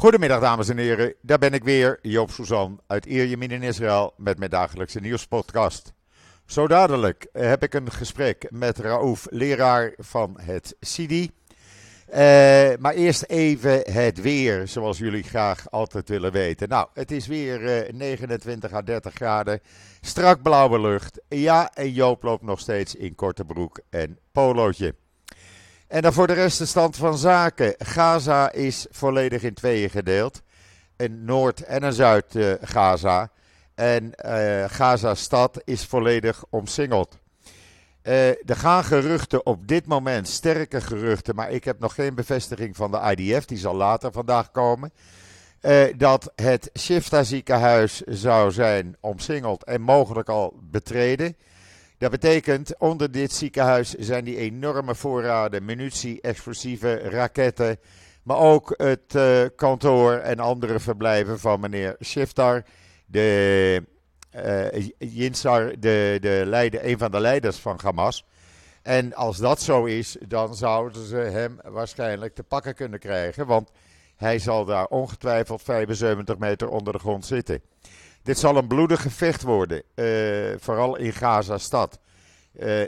Goedemiddag dames en heren, daar ben ik weer, Joop Suzan uit Ierjemien in Israël met mijn dagelijkse nieuwspodcast. Zo dadelijk heb ik een gesprek met Raouf, leraar van het CIDI. Uh, maar eerst even het weer, zoals jullie graag altijd willen weten. Nou, het is weer uh, 29 à 30 graden, strak blauwe lucht. Ja, en Joop loopt nog steeds in korte broek en polootje. En dan voor de rest de stand van zaken. Gaza is volledig in tweeën gedeeld. Een Noord- en een Zuid-Gaza. en uh, Gaza-stad is volledig omsingeld. Uh, er gaan geruchten op dit moment, sterke geruchten, maar ik heb nog geen bevestiging van de IDF, die zal later vandaag komen. Dat het Shifta ziekenhuis zou zijn omsingeld en mogelijk al betreden. Dat betekent, onder dit ziekenhuis zijn die enorme voorraden munitie, explosieve raketten. Maar ook het uh, kantoor en andere verblijven van meneer Shiftar. De uh, de, de leider, een van de leiders van Hamas. En als dat zo is, dan zouden ze hem waarschijnlijk te pakken kunnen krijgen. Want hij zal daar ongetwijfeld 75 meter onder de grond zitten. Dit zal een bloedig gevecht worden, uh, vooral in Gaza-stad. Uh,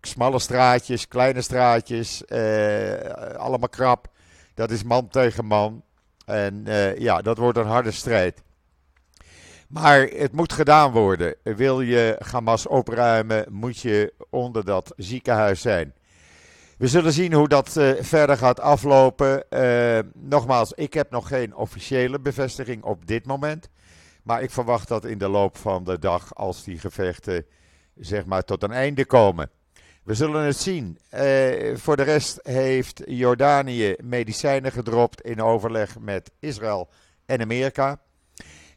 smalle straatjes, kleine straatjes, uh, allemaal krap. Dat is man tegen man. En ja, dat wordt een harde strijd. Maar het moet gedaan worden. Wil je Hamas opruimen, moet je onder dat ziekenhuis zijn. We zullen zien hoe dat verder gaat aflopen. Nogmaals, ik heb nog geen officiële bevestiging op dit moment. Maar ik verwacht dat in de loop van de dag, als die gevechten zeg maar tot een einde komen. We zullen het zien. Uh, voor de rest heeft Jordanië medicijnen gedropt in overleg met Israël en Amerika.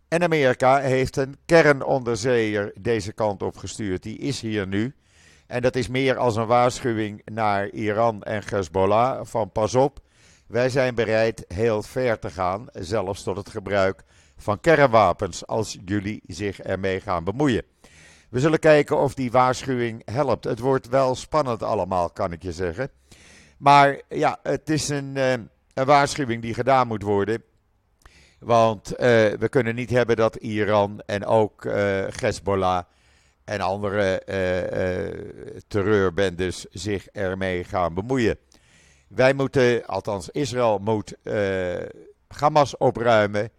En Amerika heeft een kernonderzeeër deze kant op gestuurd. Die is hier nu. En dat is meer als een waarschuwing naar Iran en Hezbollah van pas op. Wij zijn bereid heel ver te gaan, zelfs tot het gebruik van kernwapens, als jullie zich ermee gaan bemoeien. We zullen kijken of die waarschuwing helpt. Het wordt wel spannend allemaal, kan ik je zeggen. Maar ja, het is een, een waarschuwing die gedaan moet worden. Want uh, we kunnen niet hebben dat Iran en ook uh, Hezbollah en andere uh, terreurbendes zich ermee gaan bemoeien. Wij moeten, althans Israël moet Hamas opruimen.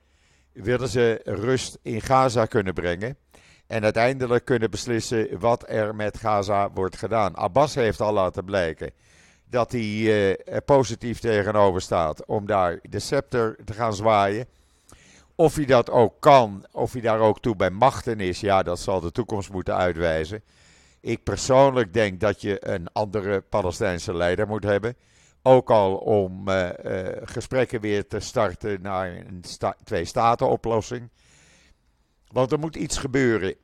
Willen ze rust in Gaza kunnen brengen. En uiteindelijk kunnen beslissen wat er met Gaza wordt gedaan. Abbas heeft al laten blijken dat hij er positief tegenover staat om daar de scepter te gaan zwaaien. Of hij dat ook kan, of hij daar ook toe bij machten is, ja, dat zal de toekomst moeten uitwijzen. Ik persoonlijk denk dat je een andere Palestijnse leider moet hebben. Ook al om uh, uh, gesprekken weer te starten naar een sta twee-staten-oplossing. Want er moet iets gebeuren.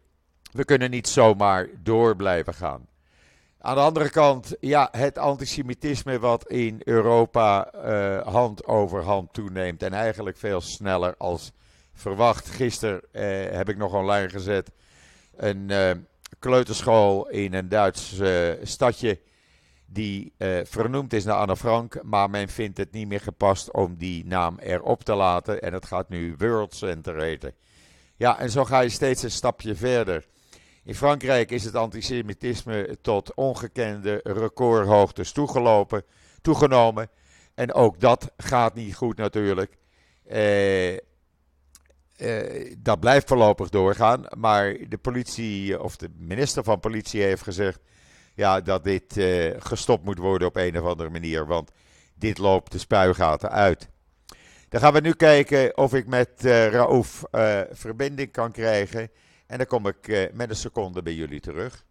We kunnen niet zomaar door blijven gaan. Aan de andere kant, ja, het antisemitisme wat in Europa uh, hand over hand toeneemt. En eigenlijk veel sneller als verwacht. Gisteren eh, heb ik nog online gezet een eh, kleuterschool in een Duits eh, stadje die uh, vernoemd is naar Anne Frank, maar men vindt het niet meer gepast om die naam erop te laten en het gaat nu World Center heten. Ja, en zo ga je steeds een stapje verder. In Frankrijk is het antisemitisme tot ongekende recordhoogtes toegelopen, toegenomen. En ook dat gaat niet goed natuurlijk. Eh, uh, dat blijft voorlopig doorgaan. Maar de politie, of de minister van Politie, heeft gezegd. Ja, dat dit uh, gestopt moet worden op een of andere manier. Want dit loopt de spuigaten uit. Dan gaan we nu kijken of ik met uh, Raouf verbinding kan krijgen. En dan kom ik met een seconde bij jullie terug.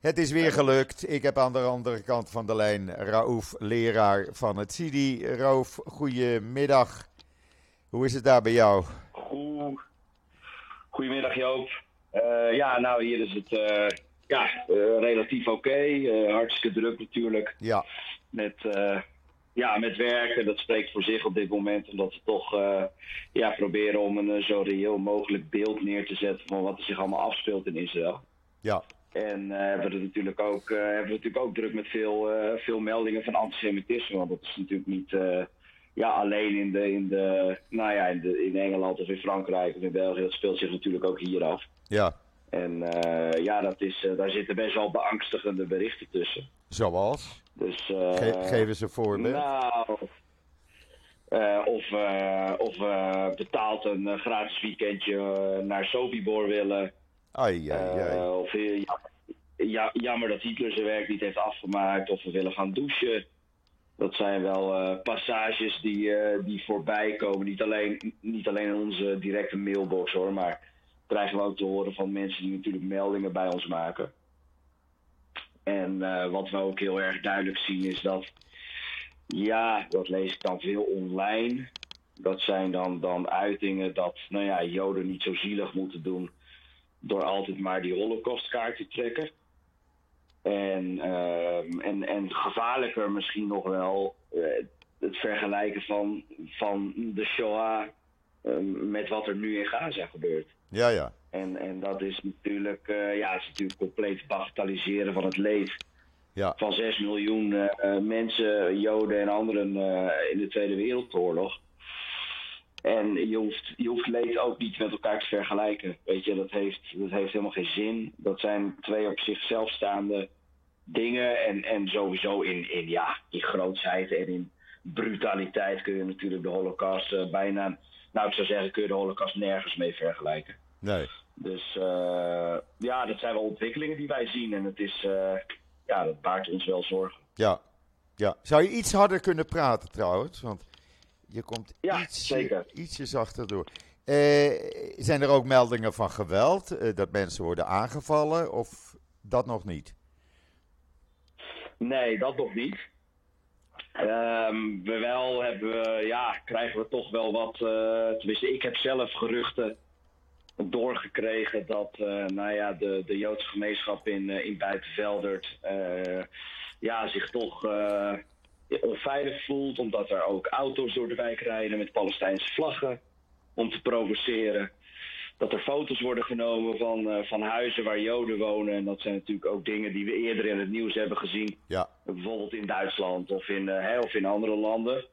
Het is weer gelukt. Ik heb aan de andere kant van de lijn Raouf, leraar van het CIDI. Raouf, goedemiddag. Hoe is het daar bij jou? Goed. Goedemiddag Joop. Ja, nou hier is het ja, uh, relatief oké. Okay. hartstikke druk natuurlijk. Ja. Met, ja, met werken. Dat spreekt voor zich op dit moment. Omdat we toch ja, proberen om een zo reëel mogelijk beeld neer te zetten van wat er zich allemaal afspeelt in Israël. Ja. En hebben we natuurlijk ook, hebben we natuurlijk ook druk met veel, veel meldingen van antisemitisme. Want dat is natuurlijk niet ja, alleen in, de, in, de, nou ja, in, de, in Engeland of in Frankrijk of in België. Dat speelt zich natuurlijk ook hier af. Ja. En uh, ja, dat is, uh, daar zitten best wel beangstigende berichten tussen. Zoals? Dus, uh, Ge geef eens een voorbeeld. Nou, of of betaalt een gratis weekendje naar Sobibor willen. Ai, ai, ai. of ja, ja, jammer dat Hitler zijn werk niet heeft afgemaakt. Of we willen gaan douchen. Dat zijn wel passages die, die voorbij komen. Niet alleen, niet alleen in onze directe mailbox hoor, maar krijgen we ook te horen van mensen die natuurlijk meldingen bij ons maken. En uh, wat we ook heel erg duidelijk zien is dat, ja, dat lees ik dan veel online. Dat zijn dan, dan uitingen dat, nou ja, Joden niet zo zielig moeten doen door altijd maar die holocaustkaart te trekken. En, uh, en, en gevaarlijker misschien nog wel uh, het vergelijken van, van de Shoah met wat er nu in Gaza gebeurt. Ja, ja. En, en dat is natuurlijk, uh, ja, is natuurlijk compleet bagatelliseren van het leed ja. van 6 miljoen uh, mensen, Joden en anderen uh, in de Tweede Wereldoorlog. En je hoeft, je hoeft leed ook niet met elkaar te vergelijken. Weet je, dat heeft, dat heeft helemaal geen zin. Dat zijn twee op zichzelf staande dingen. En, en sowieso in, in, ja, in grootsheid en in brutaliteit kun je natuurlijk de Holocaust bijna nou, ik zou zeggen, kun je de Holocaust nergens mee vergelijken. Nee. Dus uh, ja, dat zijn wel ontwikkelingen die wij zien. En het is, uh, ja, dat baart ons wel zorgen. Ja. ja. Zou je iets harder kunnen praten trouwens? Want je komt ja, ietsje, zeker. ietsje zachter door. Uh, zijn er ook meldingen van geweld? dat mensen worden aangevallen? Of dat nog niet? Nee, dat nog niet. Um, we wel hebben we, ja, krijgen we toch wel wat. Uh, tenminste, ik heb zelf geruchten doorgekregen dat uh, nou ja, de, de Joodse gemeenschap in, uh, in Buitenveldert ja, zich toch onveilig voelt. Omdat er ook auto's door de wijk rijden met Palestijnse vlaggen om te provoceren. Dat er foto's worden genomen van, van huizen waar Joden wonen. En dat zijn natuurlijk ook dingen die we eerder in het nieuws hebben gezien. Ja. Bijvoorbeeld in Duitsland of in, uh, of in andere landen.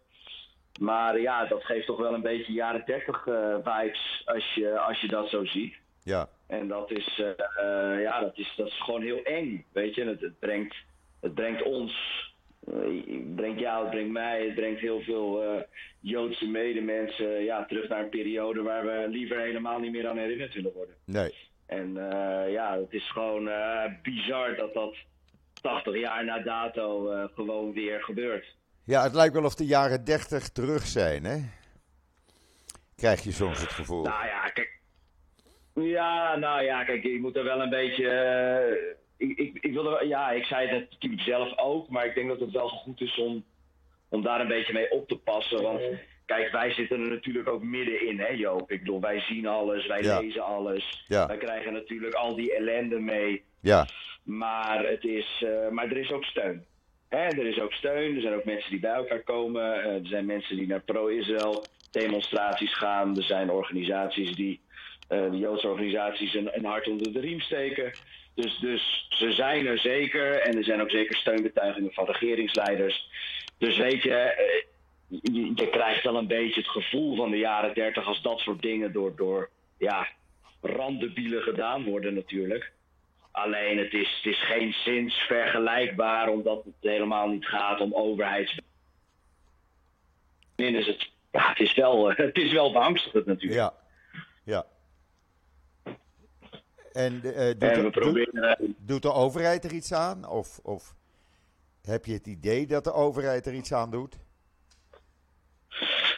Maar ja, dat geeft toch wel een beetje jaren 30 uh, vibes als je, als je dat zo ziet. Ja. En dat is, ja, dat is, dat is gewoon heel eng, weet je. Het, het brengt, het brengt ons, het brengt jou, het brengt mij, het brengt heel veel Joodse medemensen ja, terug naar een periode waar we liever helemaal niet meer aan herinnerd willen worden. Nee. En ja, het is gewoon bizar dat dat 80 jaar na dato gewoon weer gebeurt. Ja, het lijkt wel of de jaren 30 terug zijn, hè? Krijg je soms het gevoel. Nou ja, kijk. Ja, nou ja, kijk, ik moet er wel een beetje. Uh, ik, ik, ik wilde, ja, ik zei het natuurlijk zelf ook, maar ik denk dat het wel goed is om, om daar een beetje mee op te passen. Want kijk, wij zitten er natuurlijk ook middenin, hè Joop? Ik bedoel, wij zien alles, wij Ja. lezen alles. Ja. Wij krijgen natuurlijk al die ellende mee. Ja, Maar, het is, eh, maar er is ook steun. Hè, er is ook steun. Er zijn ook mensen die bij elkaar komen. Eh, er zijn mensen die naar pro-Israël demonstraties gaan. Er zijn organisaties die, eh, de Joodse organisaties, een, een hart onder de riem steken. Dus, dus ze zijn er zeker. En er zijn ook zeker steunbetuigingen van regeringsleiders. Dus weet je, eh, je, je krijgt wel een beetje het gevoel van de jaren dertig als dat soort dingen door, door ja, randebielen gedaan worden natuurlijk. Alleen het is, het is geen zins vergelijkbaar, omdat het helemaal niet gaat om overheids. Is het, ja, het is wel, eh, het is wel beangstigend natuurlijk. ja, ja. En eh, doet, en we de, doet, proberen. doet de overheid er iets aan? Of, of heb je het idee dat de overheid er iets aan doet?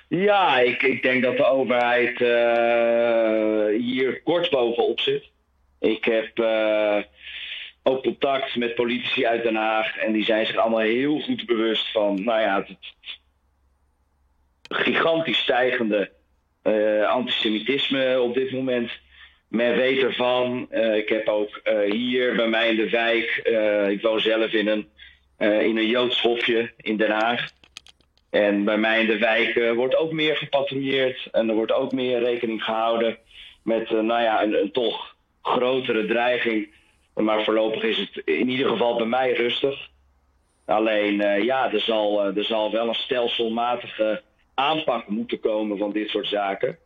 Ja, ik, ik denk dat de overheid uh, hier kort bovenop zit. Ik heb uh, ook contact met politici uit Den Haag en die zijn zich allemaal heel goed bewust van, nou ja, het, gigantisch stijgende uh, antisemitisme op dit moment. Men weet ervan. Uh, ik heb ook hier bij mij in de wijk, ik woon zelf in een, in een Joods hofje in Den Haag. En bij mij in de wijk wordt ook meer gepatrouilleerd en er wordt ook meer rekening gehouden met nou ja, een, een, toch grotere dreiging. Maar voorlopig is het in ieder geval bij mij rustig. Alleen ja, er zal, er zal wel een stelselmatige aanpak moeten komen van dit soort zaken.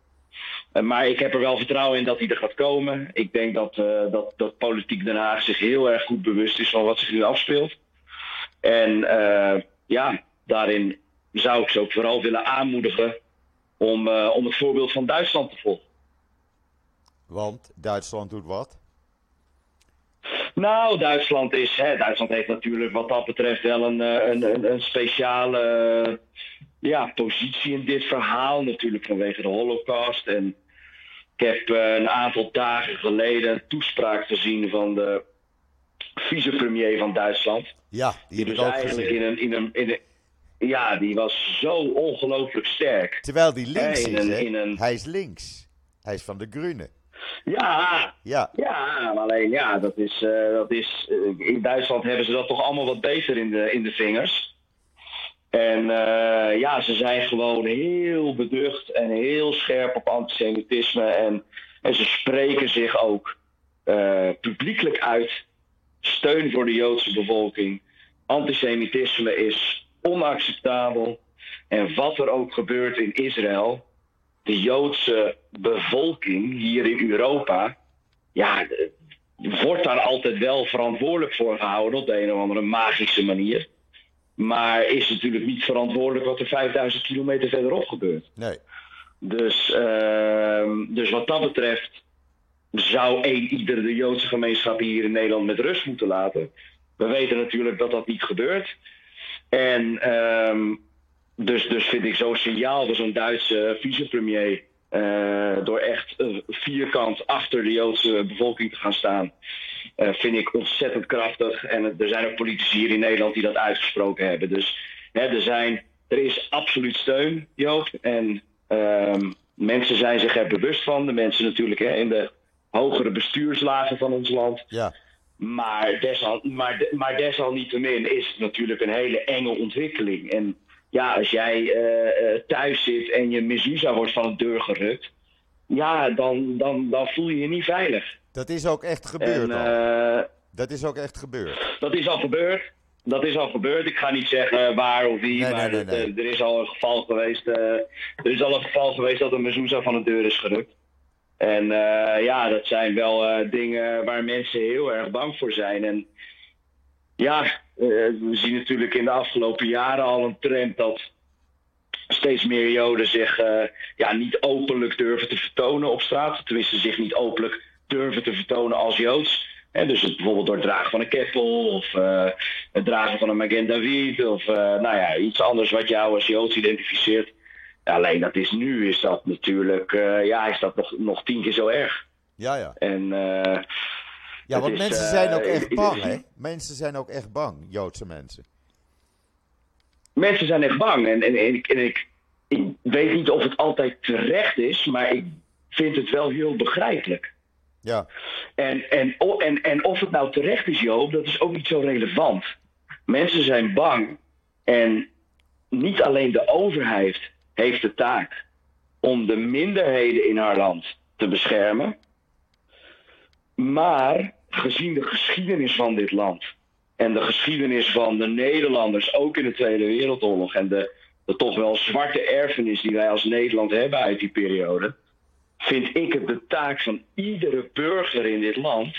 Eh, maar ik heb er wel vertrouwen in dat hij er gaat komen. Ik denk dat, uh, dat, dat politiek Den Haag zich heel erg goed bewust is van wat zich nu afspeelt. En uh, ja, daarin zou ik ze ook vooral willen aanmoedigen om, om het voorbeeld van Duitsland te volgen. Want Duitsland doet wat? Nou, Duitsland, is, hè, Duitsland heeft natuurlijk wat dat betreft wel een, een, een, een speciale ja, positie in dit verhaal. Natuurlijk vanwege de Holocaust. En ik heb uh, een aantal dagen geleden een toespraak gezien van de vicepremier van Duitsland. Ja, die, die was eigenlijk in een, in, een, in een. Ja, die was zo ongelooflijk sterk. Terwijl die links is, hè? Een... Hij is links. Hij is van de Groenen. Ja, ja, ja, alleen ja, dat is, uh, dat is, uh, in Duitsland hebben ze dat toch allemaal wat beter in de, in de vingers. En uh, ja, ze zijn gewoon heel beducht en heel scherp op antisemitisme. En, en ze spreken zich ook publiekelijk uit. Steun voor de Joodse bevolking. Antisemitisme is onacceptabel. En wat er ook gebeurt in Israël, de Joodse bevolking hier in Europa, ja, wordt daar altijd wel verantwoordelijk voor gehouden op de een of andere magische manier. Maar is natuurlijk niet verantwoordelijk wat er 5000 kilometer verderop gebeurt. Nee. Dus, uh, dus wat dat betreft zou één ieder de Joodse gemeenschap hier in Nederland met rust moeten laten. We weten natuurlijk dat dat niet gebeurt. En um, dus, dus vind ik zo'n signaal van zo'n Duitse vicepremier. Uh, door echt uh, vierkant achter de Joodse bevolking te gaan staan. Uh, vind ik ontzettend krachtig. En er zijn ook politici hier in Nederland die dat uitgesproken hebben. Dus hè, er, zijn, er is absoluut steun, Joop. En ehm, mensen zijn zich er bewust van. De mensen natuurlijk hè, in de hogere bestuurslagen van ons land. Ja. Maar, desal, maar, maar desalniettemin is het natuurlijk een hele enge ontwikkeling. En ja, als jij uh, thuis zit en je mezuzah wordt van de deur gerukt, ja, dan, dan, dan voel je je niet veilig. Dat is ook echt gebeurd en. Uh, dat is ook echt gebeurd. Dat is al gebeurd. Dat is al gebeurd. Ik ga niet zeggen waar of wie, nee, maar nee, nee, het, er is al een geval geweest. er is al een geval geweest dat een mezuzah van de deur is gerukt. En ja, dat zijn wel dingen waar mensen heel erg bang voor zijn. En ja, uh, we zien natuurlijk in de afgelopen jaren al een trend dat steeds meer Joden zich uh, ja, niet openlijk durven te vertonen op straat. Tenminste, zich niet openlijk durven te vertonen als Joods. He, dus het, bijvoorbeeld door het dragen van een keppel of uh, het dragen van een Magen David of nou ja, iets anders wat jou als Joods identificeert. Alleen dat is nu, is dat natuurlijk, ja, is dat nog, nog tien keer zo erg. Ja, ja. En ja, want mensen zijn ook echt bang, hè? Mensen zijn ook echt bang, Joodse mensen. Mensen zijn echt bang. En, en, en, ik, en ik, ik weet niet of het altijd terecht is, maar ik vind het wel heel begrijpelijk. Ja. En, en, en, en of het nou terecht is, Joop, dat is ook niet zo relevant. Mensen zijn bang. En niet alleen de overheid heeft de taak om de minderheden in haar land te beschermen. Maar gezien de geschiedenis van dit land en de geschiedenis van de Nederlanders, ook in de Tweede Wereldoorlog, en de, toch wel zwarte erfenis die wij als Nederland hebben uit die periode, vind ik het de taak van iedere burger in dit land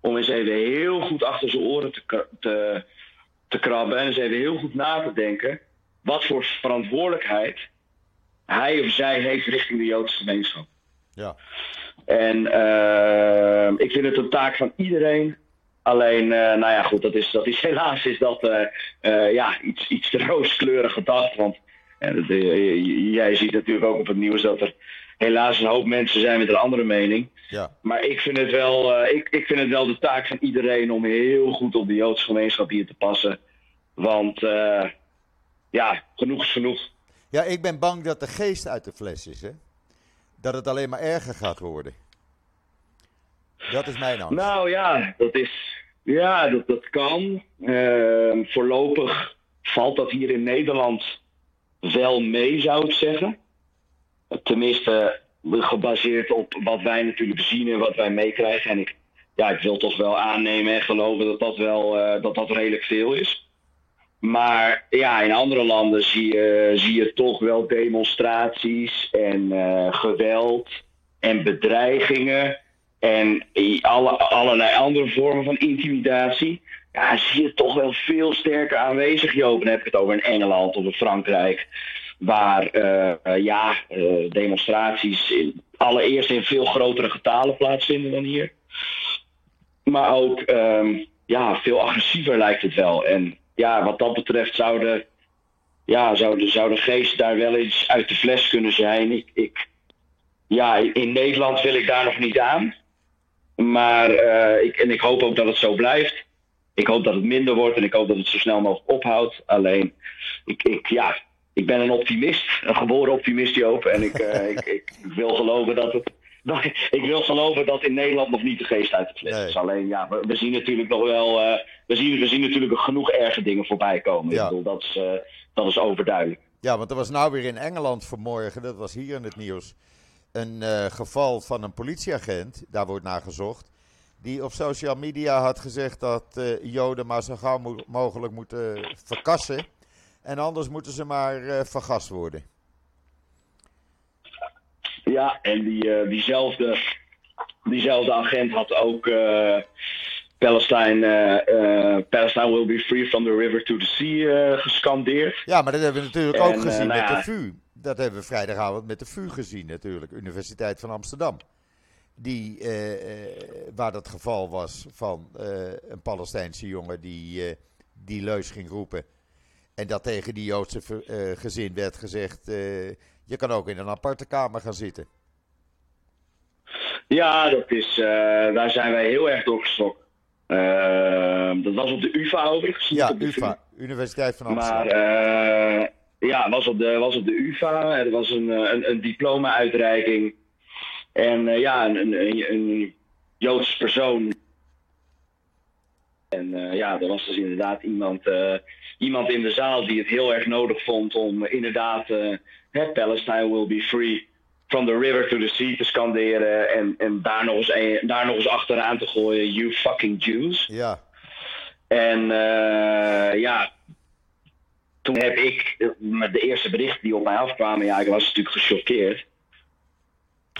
om eens even heel goed achter zijn oren te, te, te krabben en eens even heel goed na te denken wat voor verantwoordelijkheid hij of zij heeft richting de Joodse gemeenschap. Ja. En uh, ik vind het een taak van iedereen. Alleen, uh, nou ja, goed, dat is, dat is helaas is dat uh, ja, iets, iets te rooskleurig gedacht. Want jij ziet natuurlijk ook op het nieuws dat er helaas een hoop mensen zijn met een andere mening. Ja. Maar ik vind, het wel, ik, ik vind het wel de taak van iedereen om heel goed op de Joodse gemeenschap hier te passen. Want ja, genoeg is genoeg. Ja, ik ben bang dat de geest uit de fles is, hè? Dat het alleen maar erger gaat worden. Dat is mijn angst. Nou ja, dat is. Ja, dat, dat kan. Uh, voorlopig valt dat hier in Nederland wel mee, zou ik zeggen. Tenminste, gebaseerd op wat wij natuurlijk zien en wat wij meekrijgen. En ik, ja, ik wil toch wel aannemen en geloven dat dat wel uh, dat dat redelijk veel is. Maar ja, in andere landen zie je, zie je toch wel demonstraties en eh, geweld en bedreigingen en alle, allerlei andere vormen van intimidatie. Ja, zie je toch wel veel sterker aanwezig, Joop. Dan heb ik het over in Engeland of in Frankrijk. Waar uh, ja, uh, demonstraties allereerst in veel grotere getalen plaatsvinden dan hier. Maar ook um, ja, veel agressiever lijkt het wel. En ja, wat dat betreft zou de, ja, zou de, zou geest daar wel eens uit de fles kunnen zijn. Ik, ik, ja, in Nederland wil ik daar nog niet aan. Maar uh, ik, en ik hoop ook dat het zo blijft. Ik hoop dat het minder wordt en ik hoop dat het zo snel mogelijk ophoudt. Alleen, ik, ik, ja, ik ben een optimist, een geboren optimist, Joop. En ik, uh, ik, ik, wil geloven dat het. Ik wil geloven dat in Nederland nog niet de geest uit de fles nee. is. Alleen ja, we, we, zien natuurlijk nog wel. Uh, we, zien, we zien natuurlijk genoeg erge dingen voorbij komen. Ja. Ik bedoel, dat is, uh, dat is overduidelijk. Ja, want er was nou weer in Engeland vanmorgen, dat was hier in het nieuws. Een geval van een politieagent, daar wordt naar gezocht die op social media had gezegd dat Joden maar zo gauw mo mogelijk moeten verkassen. En anders moeten ze maar vergast worden. Ja, en die, uh, diezelfde, diezelfde agent had ook Palestine, Palestine will be free from the river to the sea gescandeerd. Ja, maar dat hebben we natuurlijk en, ook gezien nou met ja. de VU. Dat hebben we vrijdagavond met de VU gezien natuurlijk, Universiteit van Amsterdam die, uh, waar dat geval was van uh, een Palestijnse jongen die die leus ging roepen. En dat tegen die Joodse gezin werd gezegd: je kan ook in een aparte kamer gaan zitten. Ja, dat is, daar zijn wij heel erg door geschrokken. dat was op de UVA overigens. Ja, UVA, Universiteit van Amsterdam. Maar ja, was op de, was op de UVA. Er was een, een, een diploma-uitreiking en ja, een, een, een, Joods persoon. En uh, ja, er was dus inderdaad iemand, uh, iemand in de zaal die het heel erg nodig vond om inderdaad Palestine will be free from the river to the sea te scanderen. En, en daar, nog eens een, daar nog eens achteraan te gooien, you fucking Jews. Ja. En ja, toen heb ik met de eerste berichten die op mij afkwamen, ja, ik was natuurlijk gechoqueerd.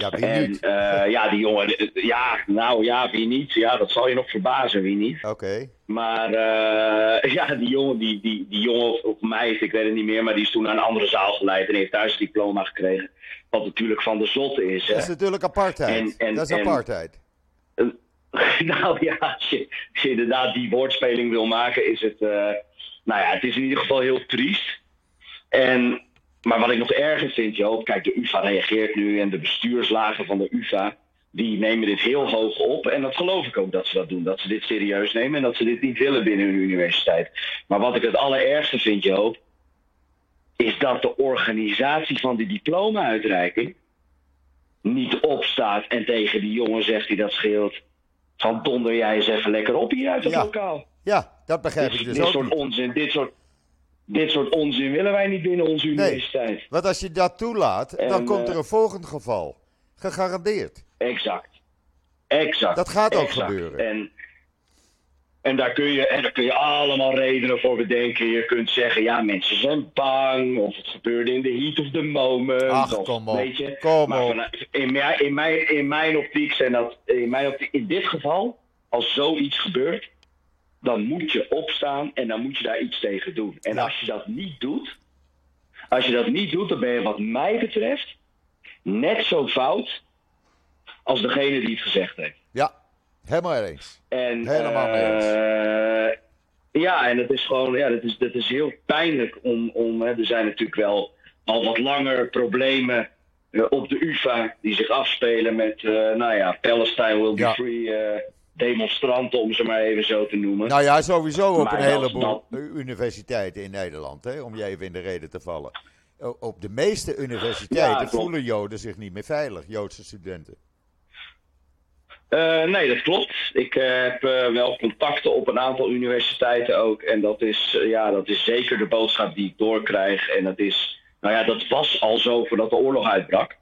Ja, wie en, niet? Uh, ja, die jongen, ja, nou ja, wie niet? Ja, dat zal je nog verbazen, wie niet. Oké. Okay. Maar uh, ja, die jongen, die, die, die jongen of meid, ik weet het niet meer, maar die is toen naar een andere zaal geleid en heeft thuis een diploma gekregen. Wat natuurlijk van de zotte is. Dat is natuurlijk apartheid. En, en, dat is apartheid. En, nou ja, als je, als je, inderdaad die woordspeling wil maken, is het, uh, nou ja, het is in ieder geval heel triest. En maar wat ik nog erger vind, Joop, kijk, de UvA reageert nu en de bestuurslagen van de UvA, die nemen dit heel hoog op. En dat geloof ik ook dat ze dat doen, dat ze dit serieus nemen en dat ze dit niet willen binnen hun universiteit. Maar wat ik het allerergste vind, Joop, is dat de organisatie van die diploma-uitreiking niet opstaat en tegen die jongen zegt die dat scheelt, van donder jij eens even lekker op hier uit het ja. lokaal. Ja, dat begrijp ik dus dit ook soort niet. onzin, dit soort dit soort onzin willen wij niet binnen onze universiteit. Nee, want als je dat toelaat, En, dan komt er eh, een volgend geval. Gegarandeerd. Exact. Exact. Dat gaat ook exact. gebeuren. En, en, daar kun je, en daar kun je allemaal redenen voor bedenken. Je kunt zeggen, ja, mensen zijn bang. Of het gebeurde in de heat of the moment. Ach, of, kom op. Weet je, Kom maar op. in, mijn, in, mijn, in mijn optiek zijn dat, in mijn optiek, in dit geval, als zoiets gebeurt, dan moet je opstaan en dan moet je daar iets tegen doen. En Ja. als je dat niet doet, als je dat niet doet, dan ben je wat mij betreft net zo fout als degene die het gezegd heeft. Ja, helemaal eens. En, Helemaal eens. eh, ja, en het is gewoon, ja, dat is, dat is heel pijnlijk om, om hè, er zijn natuurlijk wel al wat langer problemen eh, op de UvA die zich afspelen met, eh, nou ja, Palestine will be Ja. free eh, demonstranten, om ze maar even zo te noemen. Nou ja, sowieso op Maar een dat- heleboel universiteiten in Nederland, hè, om je even in de reden te vallen. Op de meeste universiteiten Ja, voelen Joden zich niet meer veilig, Joodse studenten. Eh, nee, dat klopt. Ik eh, heb eh, wel contacten op een aantal universiteiten ook. En dat is, ja, dat is zeker de boodschap die ik doorkrijg. En dat is, nou ja, dat was al zo voordat de oorlog uitbrak.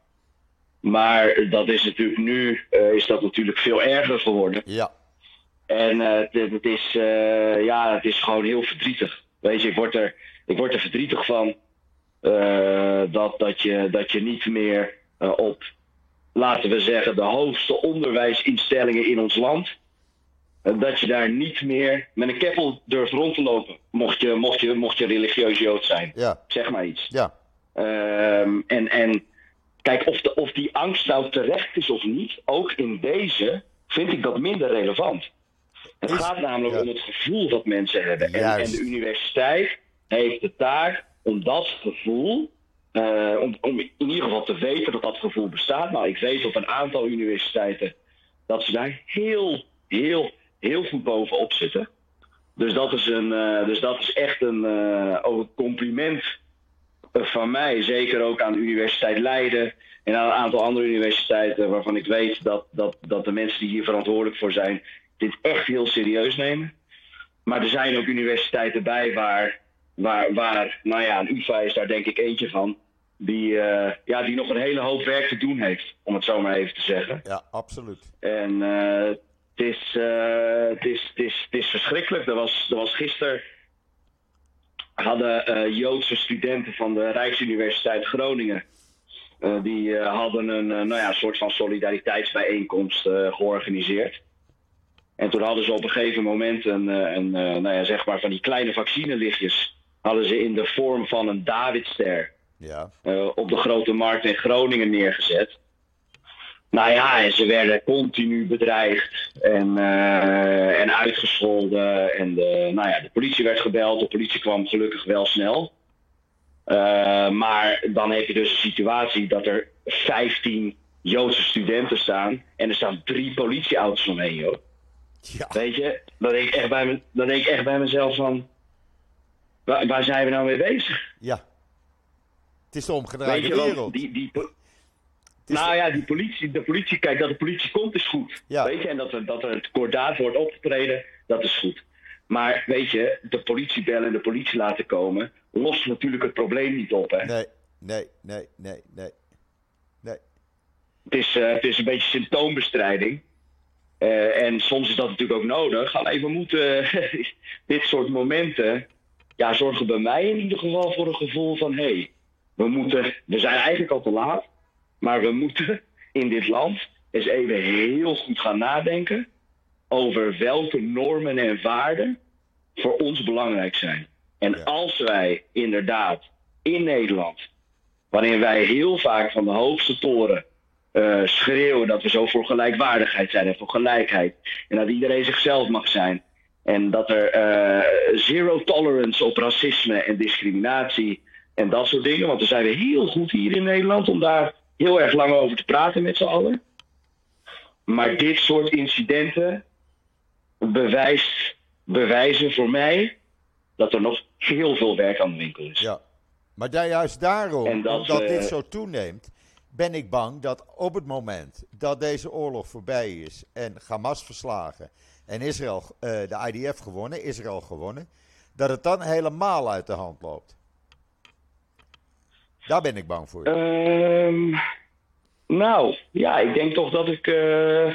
Maar dat is natuurlijk nu, eh, is dat natuurlijk veel erger geworden. Ja, En eh, het, is, eh, ja, het is gewoon heel verdrietig. Weet je, ik word er, ik word er verdrietig van dat, dat, je, dat je niet meer op, laten we zeggen, de hoogste onderwijsinstellingen in ons land. Dat je daar niet meer met een keppel durft rond te lopen. Mocht je, mocht je, mocht je religieus jood zijn. Ja. Zeg maar iets. Ja. Um, en, en kijk, of, de, of die angst nou terecht is of niet, ook in deze vind ik dat minder relevant. Het is, gaat namelijk ja. om het gevoel dat mensen hebben. En, en, de universiteit heeft de taak om dat gevoel, uh, om, om, in ieder geval te weten dat dat gevoel bestaat. Nou, ik weet op een aantal universiteiten dat ze daar heel, heel, heel goed bovenop zitten. Dus dat is, een, uh, dus dat is echt een, uh, ook een compliment van mij. Zeker ook aan de Universiteit Leiden en aan een aantal andere universiteiten waarvan ik weet dat, dat, dat de mensen die hier verantwoordelijk voor zijn dit echt heel serieus nemen. Maar er zijn ook universiteiten bij waar, waar, waar nou ja, een UvA is daar denk ik eentje van, die, uh, ja, die nog een hele hoop werk te doen heeft, om het zo maar even te zeggen. Ja, absoluut. En uh, het, is, uh, het, is, het, is, het is verschrikkelijk. Er was, er was gisteren hadden Joodse studenten van de Rijksuniversiteit Groningen. die hadden een nou ja, soort van solidariteitsbijeenkomst georganiseerd. En toen hadden ze op een gegeven moment een, een, nou ja, zeg maar van die kleine vaccinelichtjes hadden ze in de vorm van een Davidster ja. uh, op de grote markt in Groningen neergezet. Nou ja, en ze werden continu bedreigd en, uh, en uitgescholden. En de, nou ja, de politie werd gebeld. De politie kwam gelukkig wel snel. Uh, maar dan heb je dus een situatie dat er 15 Joodse studenten staan. En er staan drie politieauto's omheen, joh. Ja. Weet je, dan denk, ik echt bij me, dan denk ik echt bij mezelf van... Waar, waar zijn we nou mee bezig? Ja. Het is de omgedraaide wereld. die, die, nou ja, die politie, de politie, kijk, dat de politie komt is goed. Ja. Weet je, en dat er, dat er het kordaat wordt opgetreden, dat is goed. Maar weet je, de politie bellen en de politie laten komen, lost natuurlijk het probleem niet op. Hè? Nee, nee, nee, nee, nee. Nee. Het, is, eh, het is een beetje symptoombestrijding. Eh, en soms is dat natuurlijk ook nodig. Alleen we moeten dit soort momenten, ja, zorgen bij mij in ieder geval voor een gevoel van, hé, hey, we moeten, we zijn eigenlijk al te laat, maar we moeten in dit land eens even heel goed gaan nadenken over welke normen en waarden voor ons belangrijk zijn. En Ja. als wij inderdaad in Nederland, waarin wij heel vaak van de hoogste toren eh, schreeuwen dat we zo voor gelijkwaardigheid zijn en voor gelijkheid. En dat iedereen zichzelf mag zijn. En dat er eh, zero tolerance op racisme en discriminatie en dat soort dingen. Want daar zijn we heel goed hier in Nederland om daar heel erg lang over te praten met z'n allen. Maar dit soort incidenten bewijst, bewijzen voor mij dat er nog heel veel werk aan de winkel is. Ja. Maar daar, juist daarom, En dat, omdat eh, dit zo toeneemt, ben ik bang dat op het moment dat deze oorlog voorbij is en Hamas verslagen en Israël, eh, de IDF gewonnen, Israël gewonnen, dat het dan helemaal uit de hand loopt. Daar ben ik bang voor. Ehm, nou, ja, ik denk toch dat ik. eh,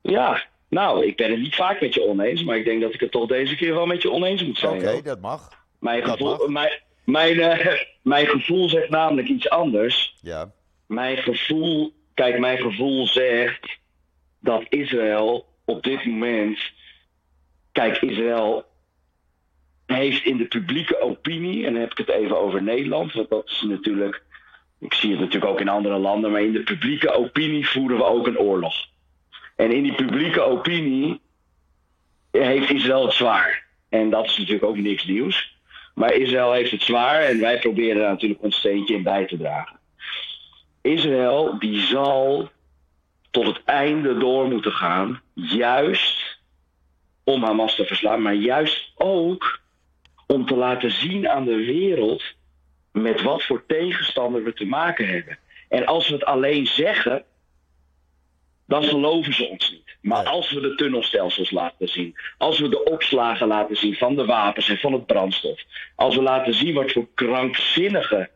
ja, nou, ik ben het niet vaak met je oneens, maar ik denk dat ik het toch deze keer wel met je oneens moet Oké, zijn. hoor. dat mag. Mijn, dat gevoel, mag. mijn, mijn, eh, mijn gevoel zegt namelijk iets anders. Ja, Mijn gevoel, kijk, mijn gevoel zegt dat Israël op dit moment. Kijk, Israël heeft in de publieke opinie, en dan heb ik het even over Nederland, want dat is natuurlijk. Ik zie het natuurlijk ook in andere landen, maar in de publieke opinie voeren we ook een oorlog. En in die publieke opinie heeft Israël het zwaar. En dat is natuurlijk ook niks nieuws. Maar Israël heeft het zwaar en wij proberen daar natuurlijk ons steentje in bij te dragen. Israël die zal tot het einde door moeten gaan, juist om Hamas te verslaan, maar juist ook om te laten zien aan de wereld met wat voor tegenstander we te maken hebben. En als we het alleen zeggen, dan geloven ze ons niet. Maar als we de tunnelstelsels laten zien, als we de opslagen laten zien van de wapens en van het brandstof, als we laten zien wat voor krankzinnige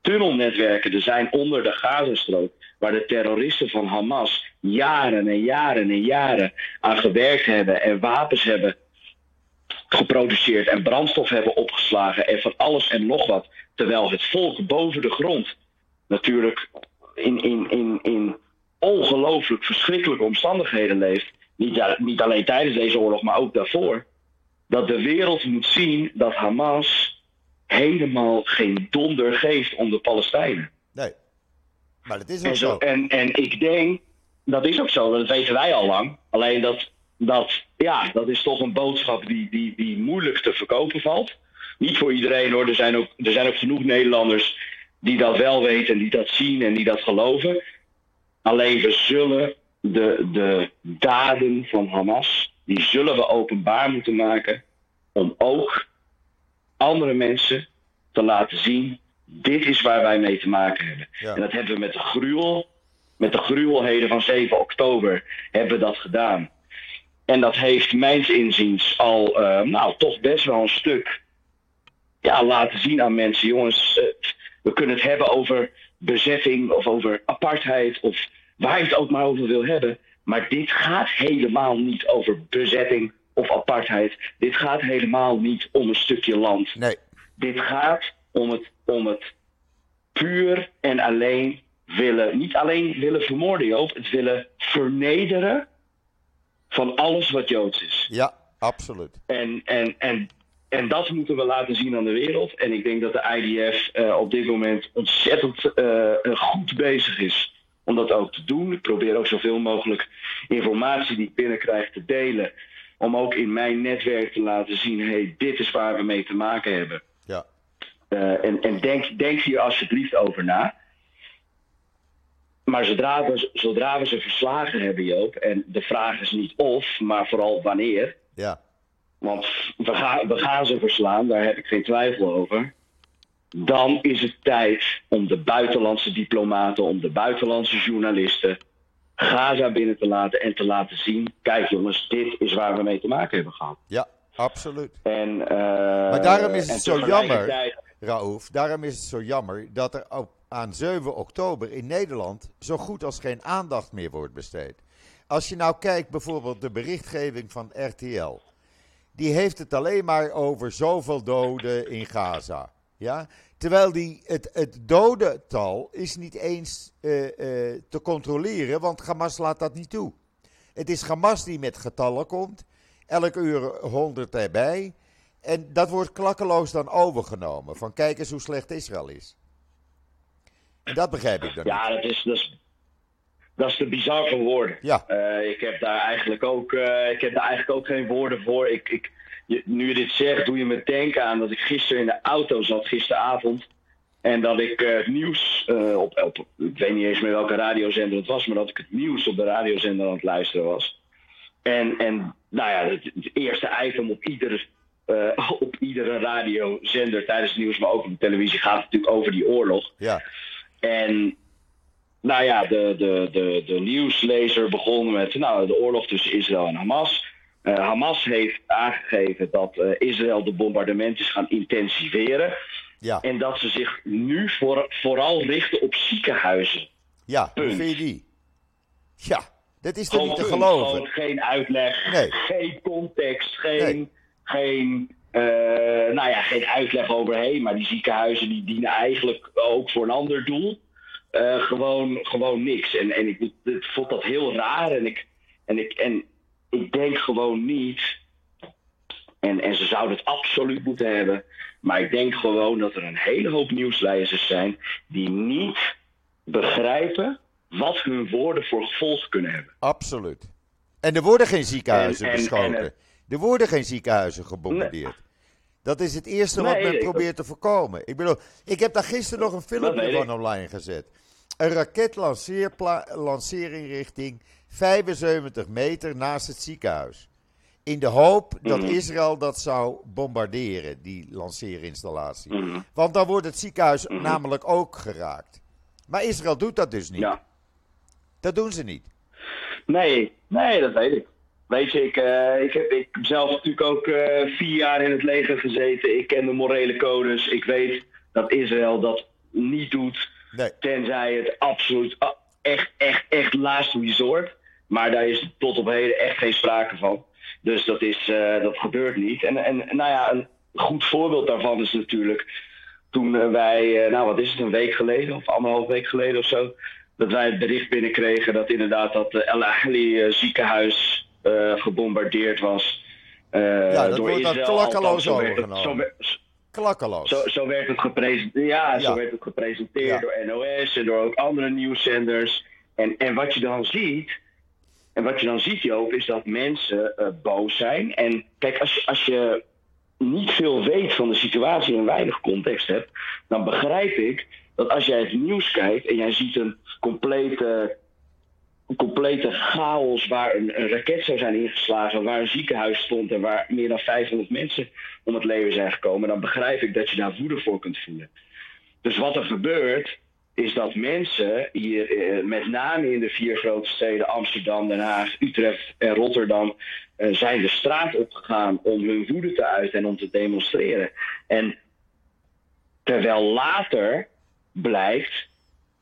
tunnelnetwerken er zijn onder de Gazastrook, waar de terroristen van Hamas jaren en jaren en jaren aan gewerkt hebben en wapens hebben geproduceerd en brandstof hebben opgeslagen en van alles en nog wat. Terwijl het volk boven de grond natuurlijk in, in, in, in ongelooflijk verschrikkelijke omstandigheden leeft. Niet, niet alleen tijdens deze oorlog, maar ook daarvoor. Dat de wereld moet zien dat Hamas helemaal geen donder geeft om de Palestijnen. Nee, maar dat is ook En, zo. zo, en, en ik denk, dat is ook zo, dat weten wij al lang. Alleen dat, dat, ja, dat is toch een boodschap die, die, die moeilijk te verkopen valt. Niet voor iedereen hoor, er zijn, ook, er zijn ook genoeg Nederlanders die dat wel weten, die dat zien en die dat geloven. Alleen we zullen de, de daden van Hamas, die zullen we openbaar moeten maken om ook andere mensen te laten zien, dit is waar wij mee te maken hebben. Ja. En dat hebben we met de gruwel, met de gruwelheden van 7 oktober, hebben we dat gedaan. En dat heeft mijns inziens al, eh, nou, toch best wel een stuk ja, laten zien aan mensen. Jongens, eh, we kunnen het hebben over bezetting of over apartheid of waar je het ook maar over wil hebben. Maar dit gaat helemaal niet over bezetting of apartheid. Dit gaat helemaal niet om een stukje land. Nee, Dit gaat om het, om het puur en alleen willen, niet alleen willen vermoorden, Joop, het willen vernederen van alles wat Joods is. ja, absoluut. En, en, en, en dat moeten we laten zien aan de wereld. En ik denk dat de IDF eh, op dit moment ontzettend eh, goed bezig is om dat ook te doen. Ik probeer ook zoveel mogelijk informatie die ik binnenkrijg te delen. Om ook in mijn netwerk te laten zien: hey, dit is waar we mee te maken hebben. Ja, Eh, en en denk, denk hier alsjeblieft over na. Maar zodra we, zodra we ze verslagen hebben, Joop, en de vraag is niet of, maar vooral wanneer. ja, Want we gaan, we gaan ze verslaan, daar heb ik geen twijfel over. Dan is het tijd om de buitenlandse diplomaten, om de buitenlandse journalisten Gaza binnen te laten en te laten zien: kijk jongens, dit is waar we mee te maken hebben gehad. ja, absoluut. En, eh, Maar daarom is het en zo tegelijkertijd- Raouf, daarom is het zo jammer dat er op, aan 7 oktober in Nederland zo goed als geen aandacht meer wordt besteed. Als je nou kijkt bijvoorbeeld de berichtgeving van RTL, die heeft het alleen maar over zoveel doden in Gaza. Ja? Terwijl die, het, het dodental is niet eens eh, eh, te controleren, want Hamas laat dat niet toe. Het is Hamas die met getallen komt, elk uur 100 erbij. En dat wordt klakkeloos dan overgenomen. Van kijk eens hoe slecht Israël is. En dat begrijp ik dan Ja, niet. dat is, dat is, dat is te bizar voor woorden. Ja. Eh, ik, heb daar eigenlijk ook, eh, ik heb daar eigenlijk ook geen woorden voor. Ik, ik, je, nu je dit zegt, doe je me denken aan dat ik gisteren in de auto zat, gisteravond. En dat ik eh, het nieuws op, op, ik weet niet eens meer welke radiozender het was, maar dat ik het nieuws op de radiozender aan het luisteren was. En, en nou ja, het, het eerste item op ieder, eh, op iedere radiozender tijdens het nieuws, maar ook op de televisie, gaat natuurlijk over die oorlog. Ja, En nou ja, de, de, de, de nieuwslezer begon met nou, de oorlog tussen Israël en Hamas. Eh, Hamas heeft aangegeven dat eh, Israël de bombardementen is gaan intensiveren. ja, En dat ze zich nu voor, vooral richten op ziekenhuizen. ja. Hoe punt. vind je die? Ja, dat is toch niet te punt. geloven? Gewoon geen uitleg, Nee. geen context, geen, Nee. geen, eh, nou ja, geen uitleg overheen. Maar die ziekenhuizen die dienen eigenlijk ook voor een ander doel. Eh, gewoon, gewoon niks. En, en ik, ik vond dat heel raar. En ik, en ik, en ik denk gewoon niet. En, en ze zouden het absoluut moeten hebben. Maar ik denk gewoon dat er een hele hoop nieuwslezers zijn die niet begrijpen wat hun woorden voor gevolg kunnen hebben. Absoluut. En er worden geen ziekenhuizen En- en- beschoten. en er worden geen ziekenhuizen gebombardeerd. Dat is het eerste wat men probeert te voorkomen. Ik bedoel, ik heb daar gisteren nog een filmpje van online gezet. Een raketlanceering richting 75 meter naast het ziekenhuis. In de hoop dat Mhm. Israël dat zou bombarderen, die lanceerinstallatie. Mhm. Want dan wordt het ziekenhuis namelijk ook geraakt. Maar Israël doet dat dus niet. Ja. Dat doen ze niet. Nee, nee, dat weet ik. Weet je, ik, eh, ik heb ik zelf natuurlijk ook eh, vier jaar in het leger gezeten. Ik ken de morele codes. Ik weet dat Israël dat niet doet. Nee. Tenzij het absoluut ah, echt, echt, echt last resort. Maar daar is tot op heden echt geen sprake van. Dus dat, is, uh, dat gebeurt niet. En, en nou ja, een goed voorbeeld daarvan is natuurlijk toen wij, nou wat is het, een week geleden of anderhalf week geleden of zo, dat wij het bericht binnenkregen dat inderdaad dat El Ahli ziekenhuis gebombardeerd was. ja, dat door wordt Israël. klakkeloos overgenomen. Klakkeloos. Zo, zo werd het gepresenteerd, ja, zo werd het gepresenteerd door NOS en door ook andere nieuwszenders. En, en wat je dan ziet, en wat je dan ziet, Joop, is dat mensen uh, boos zijn. En kijk, als als je niet veel weet van de situatie en weinig context hebt, dan begrijp ik dat als jij het nieuws kijkt en jij ziet een complete, complete chaos waar een, een, raket zou zijn ingeslagen, waar een ziekenhuis stond en waar meer dan 500 mensen om het leven zijn gekomen, dan begrijp ik dat je daar woede voor kunt voelen. Dus wat er gebeurt, is dat mensen hier, eh, met name in de vier grote steden Amsterdam, Den Haag, Utrecht en Rotterdam, eh, zijn de straat opgegaan om hun woede te uiten en om te demonstreren. En terwijl later blijkt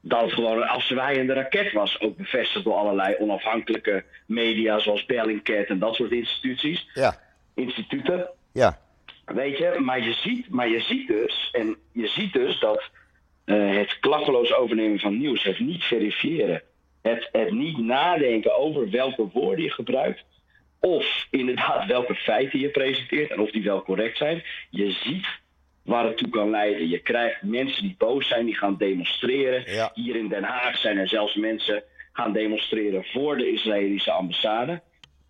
dat het gewoon een afzwaaiende raket was, ook bevestigd door allerlei onafhankelijke media zoals Bellingcat en dat soort instituties, ja. instituten. Ja. Weet je, maar je ziet, maar je ziet dus, en je ziet dus dat uh, het klakkeloos overnemen van nieuws, het niet verifiëren, het, het niet nadenken over welke woorden je gebruikt, of inderdaad welke feiten je presenteert en of die wel correct zijn. Je ziet waar het toe kan leiden. Je krijgt mensen die boos zijn, die gaan demonstreren. Hier in Den Haag zijn er zelfs mensen gaan demonstreren voor de Israëlische ambassade.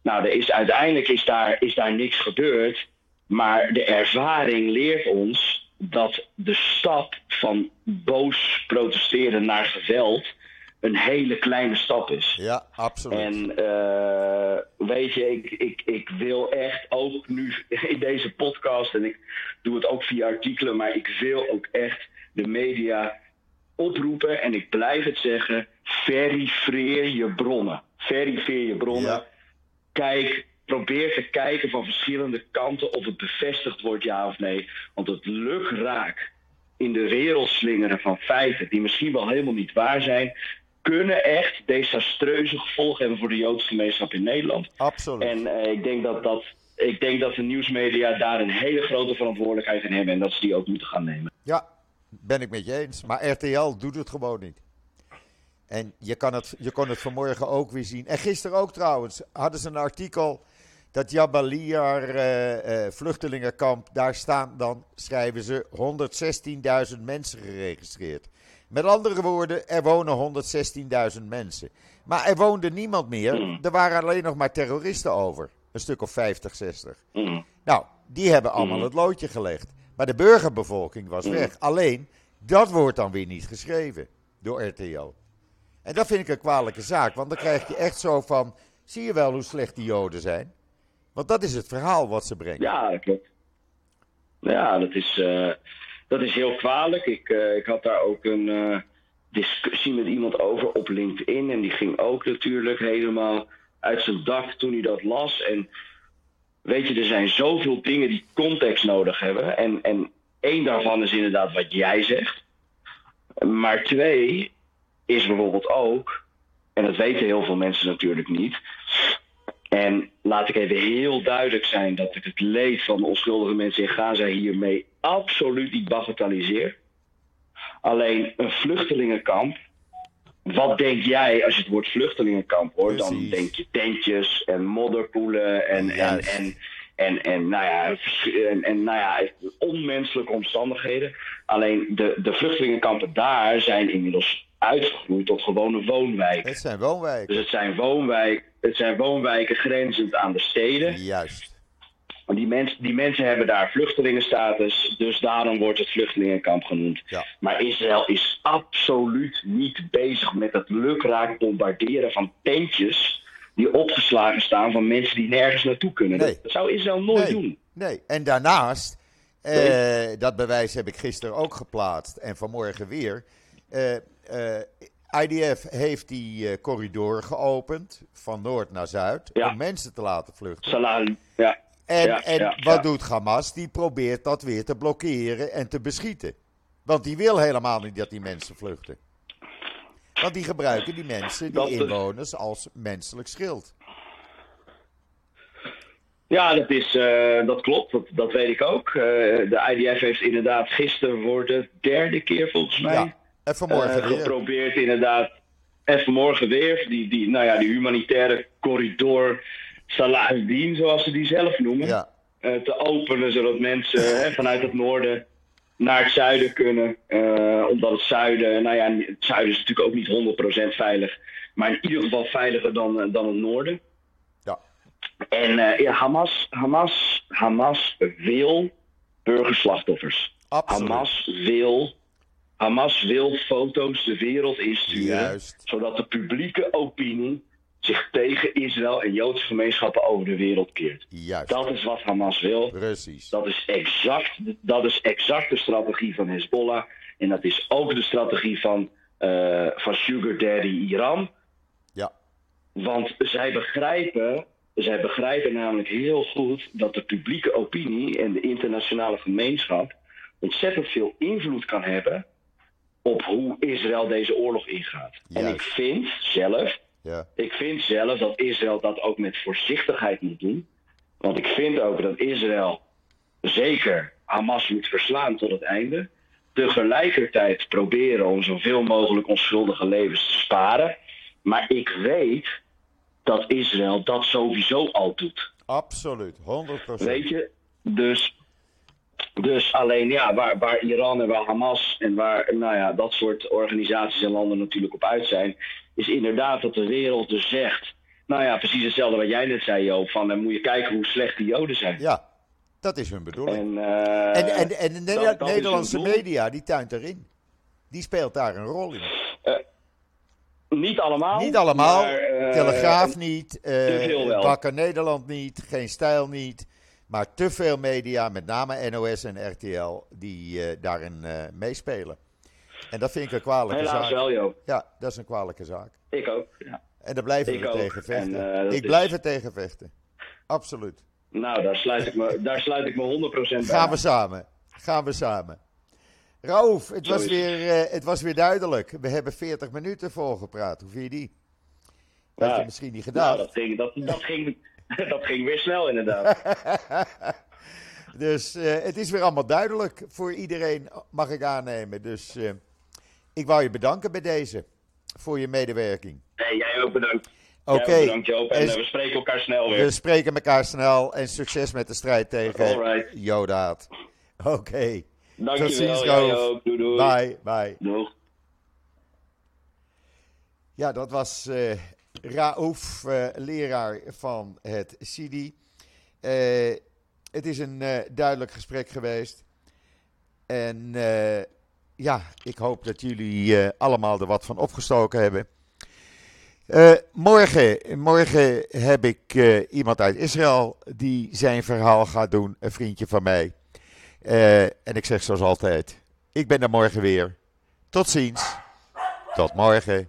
Nou, er is, uiteindelijk is daar, is daar niks gebeurd. Maar de ervaring leert ons dat de stap van boos protesteren naar geweld een hele kleine stap is. Ja, absoluut. En uh, weet je, ik, ik, ik wil echt ook nu in deze podcast, en ik doe het ook via artikelen, maar ik wil ook echt de media oproepen, en ik blijf het zeggen, verifieer je bronnen. Verifieer je bronnen. Kijk probeer te kijken van verschillende kanten of het bevestigd wordt ja of nee. Want het lukraak in de wereld slingeren van feiten die misschien wel helemaal niet waar zijn, kunnen echt desastreuze gevolgen hebben voor de Joodse gemeenschap in Nederland. Absoluut. En uh, ik denk dat dat. Ik denk dat de nieuwsmedia daar een hele grote verantwoordelijkheid in hebben en dat ze die ook moeten gaan nemen. Ja, ben ik met je eens. Maar RTL doet het gewoon niet. En je, kan het, je kon het vanmorgen ook weer zien. En gisteren ook trouwens hadden ze een artikel dat Jabaliar uh, uh, vluchtelingenkamp, daar staan dan, schrijven ze, 116.000 mensen geregistreerd. Met andere woorden, er wonen 116.000 mensen. Maar er woonde niemand meer. Mm. Er waren alleen nog maar terroristen over. Een stuk of 50, 60. Mm. Nou, die hebben allemaal mm. het loodje gelegd. Maar de burgerbevolking was weg. Alleen, dat wordt dan weer niet geschreven door RTL. En dat vind ik een kwalijke zaak. Want dan krijg je echt zo van, zie je wel hoe slecht die Joden zijn? Want dat is het verhaal wat ze brengen. Ja, dat klopt. Ja, dat is, uh, dat is heel kwalijk. Ik, uh, ik had daar ook een uh, discussie met iemand over op LinkedIn. En die ging ook natuurlijk helemaal uit zijn dak toen hij dat las. En weet je, er zijn zoveel dingen die context nodig hebben. En, en één daarvan is inderdaad wat jij zegt. Maar twee is bijvoorbeeld ook, en dat weten heel veel mensen natuurlijk niet en laat ik even heel duidelijk zijn dat ik het leed van onschuldige mensen in Gaza hiermee absoluut niet bagatelliseer. Alleen een vluchtelingenkamp. Wat denk jij als je het woord vluchtelingenkamp hoort? Dan denk je tentjes en modderpoelen en, en, en, en, en, nou ja, en, en nou ja, onmenselijke omstandigheden. Alleen de, de vluchtelingenkampen daar zijn inmiddels uitgegroeid tot gewone woonwijken. Het zijn woonwijken. Dus het zijn woonwijken, het zijn woonwijken grenzend aan de steden. Juist. Die, mens, die mensen hebben daar vluchtelingenstatus, dus daarom wordt het vluchtelingenkamp genoemd. Ja. Maar Israël is absoluut niet bezig met het lukraak bombarderen van tentjes die opgeslagen staan van mensen die nergens naartoe kunnen. Nee. Dat zou Israël nooit nee. doen. Nee, en daarnaast, eh, dat bewijs heb ik gisteren ook geplaatst en vanmorgen weer. Uh, IDF heeft die uh, corridor geopend van noord naar zuid ja. om mensen te laten vluchten. Salam, ja. En, ja, en ja, wat doet Hamas? Die probeert dat weer te blokkeren en te beschieten. Want die wil helemaal niet dat die mensen vluchten. Want die gebruiken die mensen, die Dat inwoners, als menselijk schild. Ja, dat, is, uh, dat klopt. Dat, dat weet ik ook. Uh, de IDF heeft inderdaad gisteren voor de derde keer volgens mij. Ja, en vanmorgen uh, geprobeerd inderdaad. En vanmorgen weer. Die, die, nou ja, die humanitaire corridor Salahuddin, zoals ze die zelf noemen. Ja. te openen zodat mensen hè, vanuit het noorden naar het zuiden kunnen. omdat het zuiden, nou ja, het zuiden is natuurlijk ook niet 100% veilig. Maar in ieder geval veiliger dan, dan het noorden. En uh, ja, Hamas, Hamas, Hamas wil burgerslachtoffers. Absoluut. Hamas wil, Hamas wil foto's de wereld insturen. Juist. Zodat de publieke opinie zich tegen Israël en Joodse gemeenschappen over de wereld keert. Juist. Dat is wat Hamas wil. Precies. Dat is exact, dat is exact de strategie van Hezbollah. En dat is ook de strategie van, uh, van Sugar Daddy Iran. Ja. Want zij begrijpen zij begrijpen namelijk heel goed dat de publieke opinie en de internationale gemeenschap ontzettend veel invloed kan hebben op hoe Israël deze oorlog ingaat. En ik vind zelf, ja. ik vind zelf dat Israël dat ook met voorzichtigheid moet doen. Want ik vind ook dat Israël zeker Hamas moet verslaan tot het einde. Tegelijkertijd proberen om zoveel mogelijk onschuldige levens te sparen. Maar ik weet dat Israël dat sowieso al doet. Absoluut, 100%. Weet je, dus, dus alleen ja, waar, waar Iran en waar Hamas en waar nou ja, dat soort organisaties en landen natuurlijk op uit zijn, is inderdaad dat de wereld dus zegt, nou ja, precies hetzelfde wat jij net zei Joop, van dan moet je kijken hoe slecht die Joden zijn. Ja, dat is hun bedoeling. En, uh, en, en, en, de dat, dat Nederlandse media, die tuint erin. Die speelt daar een rol in. Uh, niet allemaal. Niet allemaal. Maar, uh, Telegraaf niet. Uh, Wakker Nederland niet. Geen Stijl niet. Maar te veel media, met name NOS en RTL, die uh, daarin meespelen. En dat vind ik een kwalijke Helaas zaak. wel, joh. Ja, dat is een kwalijke zaak. Ik ook, ja. En daar blijven ik we ook. tegen vechten. En, ik blijf er tegen vechten. Absoluut. Nou, daar sluit ik me, daar sluit ik me 100% bij. Gaan we samen. Gaan we samen. Raouf, het, was weer, uh, het was weer duidelijk. We hebben 40 minuten volgepraat. Hoe vind je die? Dat ja. had je misschien niet gedaan. Nou, dat ging, dat, dat, ging, dat ging weer snel inderdaad. dus uh, het is weer allemaal duidelijk voor iedereen, mag ik aannemen. Dus uh, ik wou je bedanken bij deze, voor je medewerking. Nee, jij ook bedankt. Oké. Okay. Bedankt Joop en, en we spreken elkaar snel weer. We spreken elkaar snel en succes met de strijd tegen Jodaat. Oké. Okay. Dankjewel. Doei, doei. Bye, bye. Doeg. Ja, dat was uh, Raouf, uh, leraar van het CIDI. Uh, het is een duidelijk gesprek geweest. En ja, ik hoop dat jullie allemaal er wat van opgestoken hebben. morgen, morgen heb ik iemand uit Israël die zijn verhaal gaat doen, een vriendje van mij. En ik zeg zoals altijd, ik ben er morgen weer. Tot ziens. Tot morgen.